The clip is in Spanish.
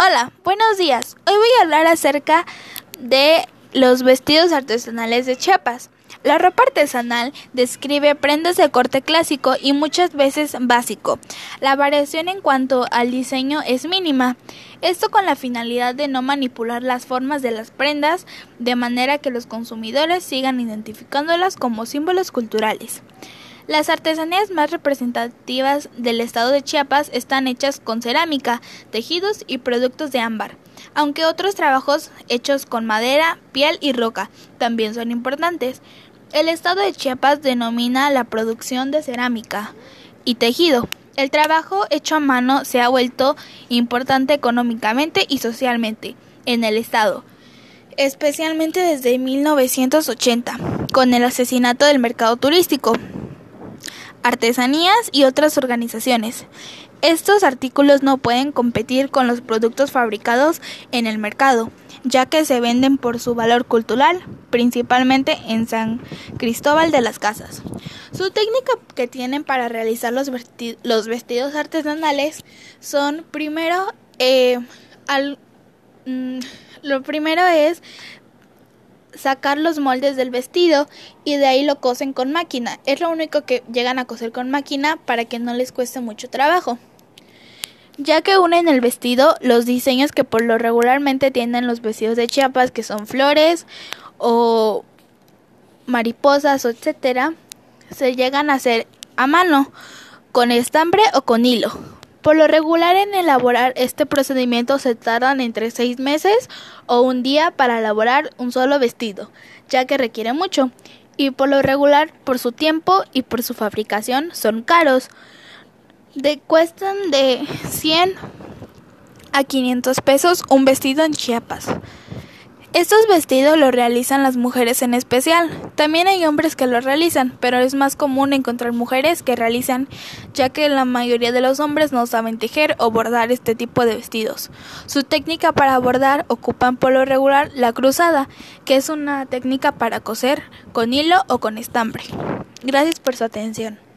Hola, buenos días. Hoy voy a hablar acerca de los vestidos artesanales de Chiapas. La ropa artesanal describe prendas de corte clásico y muchas veces básico. La variación en cuanto al diseño es mínima. Esto con la finalidad de no manipular las formas de las prendas de manera que los consumidores sigan identificándolas como símbolos culturales. Las artesanías más representativas del estado de Chiapas están hechas con cerámica, tejidos y productos de ámbar, aunque otros trabajos hechos con madera, piel y roca también son importantes. El estado de Chiapas denomina la producción de cerámica y tejido. El trabajo hecho a mano se ha vuelto importante económicamente y socialmente en el estado, especialmente desde 1980, con el asesinato del mercado turístico artesanías y otras organizaciones. Estos artículos no pueden competir con los productos fabricados en el mercado, ya que se venden por su valor cultural, principalmente en San Cristóbal de las Casas. Su técnica que tienen para realizar los, vestidos artesanales son primero eh, mm, lo primero es sacar los moldes del vestido y de ahí lo cosen con máquina. Es lo único que llegan a coser con máquina para que no les cueste mucho trabajo. Ya que unen el vestido los diseños que por lo regularmente tienen los vestidos de Chiapas, que son flores o mariposas, etcétera, se llegan a hacer a mano, con estambre o con hilo. Por lo regular en elaborar este procedimiento se tardan entre seis meses o un día para elaborar un solo vestido, ya que requiere mucho, y por lo regular por su tiempo y por su fabricación son caros. De, cuestan de 100 a 500 pesos un vestido en Chiapas. Estos vestidos los realizan las mujeres en especial. También hay hombres que los realizan, pero es más común encontrar mujeres que realizan, ya que la mayoría de los hombres no saben tejer o bordar este tipo de vestidos. Su técnica para bordar ocupan por lo regular la cruzada, que es una técnica para coser con hilo o con estambre. Gracias por su atención.